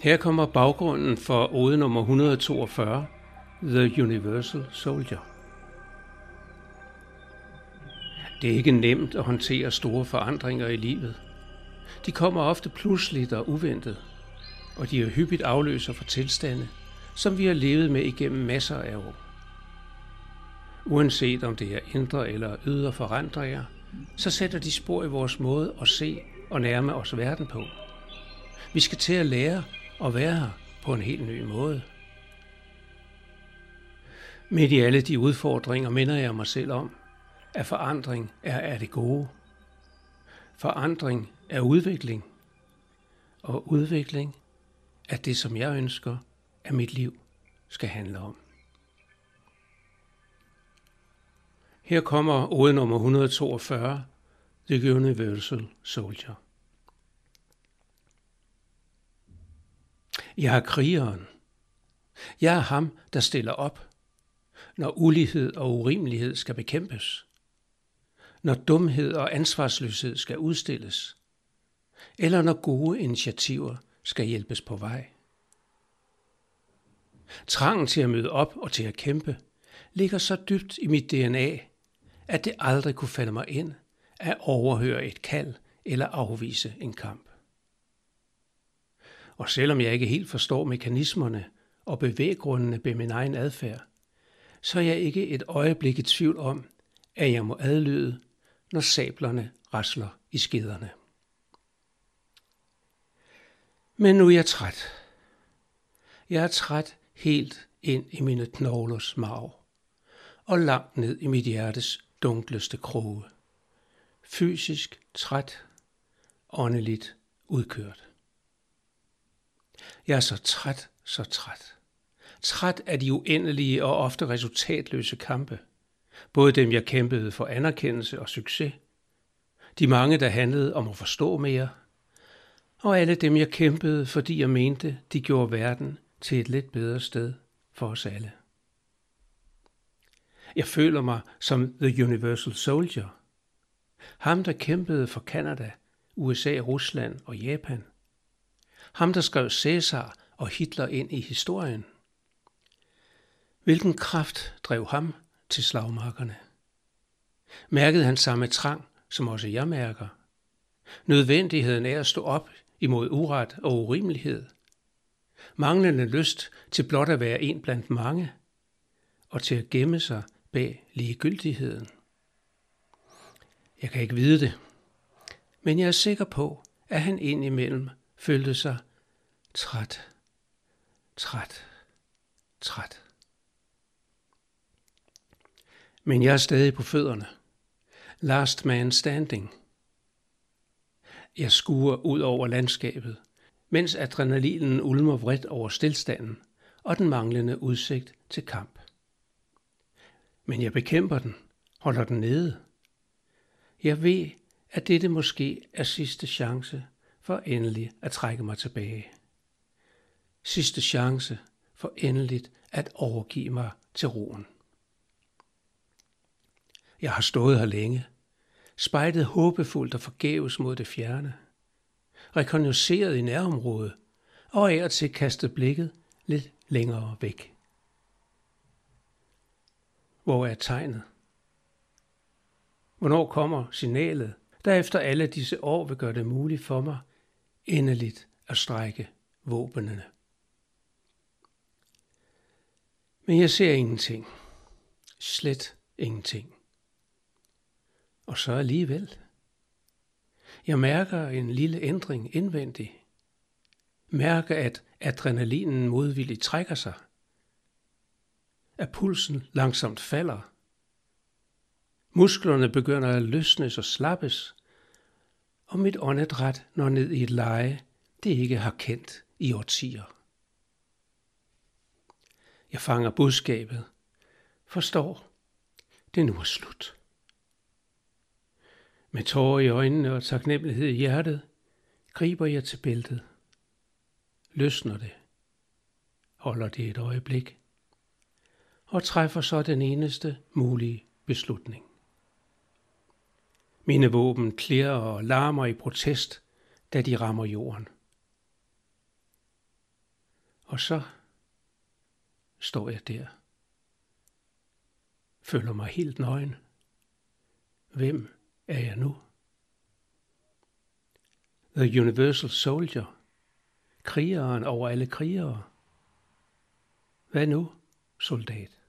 Her kommer baggrunden for ode nummer 142, The Universal Soldier. Det er ikke nemt at håndtere store forandringer i livet. De kommer ofte pludseligt og uventet, og de er hyppigt afløser for tilstande, som vi har levet med igennem masser af år. Uanset om det er indre eller ydre forandringer, så sætter de spor i vores måde at se og nærme os verden på. Vi skal til at lære at være her på en helt ny måde. Midt i alle de udfordringer minder jeg mig selv om, at forandring er af det gode. Forandring er udvikling, og udvikling er det, som jeg ønsker, at mit liv skal handle om. Her kommer ode nummer 142, The Universal Soldier. Jeg er krigeren. Jeg er ham, der stiller op, når ulighed og urimelighed skal bekæmpes, når dumhed og ansvarsløshed skal udstilles, eller når gode initiativer skal hjælpes på vej. Trangen til at møde op og til at kæmpe ligger så dybt i mit DNA, at det aldrig kunne falde mig ind at overhøre et kald eller afvise en kamp. Og selvom jeg ikke helt forstår mekanismerne og bevæggrundene ved min egen adfærd, så er jeg ikke et øjeblik i tvivl om, at jeg må adlyde, når sablerne rasler i skederne. Men nu er jeg træt. Jeg er træt helt ind i mine knoglers marv og langt ned i mit hjertes dunkleste kroge. Fysisk træt, åndeligt udkørt. Jeg er så træt, så træt. Træt af de uendelige og ofte resultatløse kampe. Både dem, jeg kæmpede for anerkendelse og succes. De mange, der handlede om at forstå mere. Og alle dem, jeg kæmpede, fordi jeg mente, de gjorde verden til et lidt bedre sted for os alle. Jeg føler mig som The Universal Soldier. Ham, der kæmpede for Kanada, USA, Rusland og Japan. Ham, der skrev Cæsar og Hitler ind i historien. Hvilken kraft drev ham til slagmarkerne? Mærkede han samme trang, som også jeg mærker? Nødvendigheden af at stå op imod uret og urimelighed. Manglende lyst til blot at være en blandt mange, og til at gemme sig bag ligegyldigheden. Jeg kan ikke vide det, men jeg er sikker på, at han indimellem følte sig træt, træt, træt. Men jeg er stadig på fødderne. Last man standing. Jeg skuer ud over landskabet, mens adrenalinen ulmer vredt over stillstanden og den manglende udsigt til kamp. Men jeg bekæmper den, holder den nede. Jeg ved, at dette måske er sidste chance for endelig at trække mig tilbage. Sidste chance for endeligt at overgive mig til roen. Jeg har stået her længe, spejdet håbefuldt og forgæves mod det fjerne, rekognosceret i nærområdet og af og til kastet blikket lidt længere væk. Hvor er tegnet? Hvornår kommer signalet, der efter alle disse år vil gøre det muligt for mig endeligt at strække våbnene? Men jeg ser ingenting. Slet ingenting. Og så alligevel. Jeg mærker en lille ændring indvendig. Mærker, at adrenalinen modvilligt trækker sig – at pulsen langsomt falder. Musklerne begynder at løsnes og slappes, og mit åndedræt når ned i et leje, det ikke har kendt i årtier. Jeg fanger budskabet, forstår, det nu er slut. Med tårer i øjnene og taknemmelighed i hjertet, griber jeg til bæltet. Løsner det. Holder det et øjeblik og træffer så den eneste mulige beslutning. Mine våben klirrer og larmer i protest, da de rammer jorden. Og så står jeg der. Føler mig helt nøgen. Hvem er jeg nu? The Universal Soldier. Krigeren over alle krigere. Hvad nu, soldat?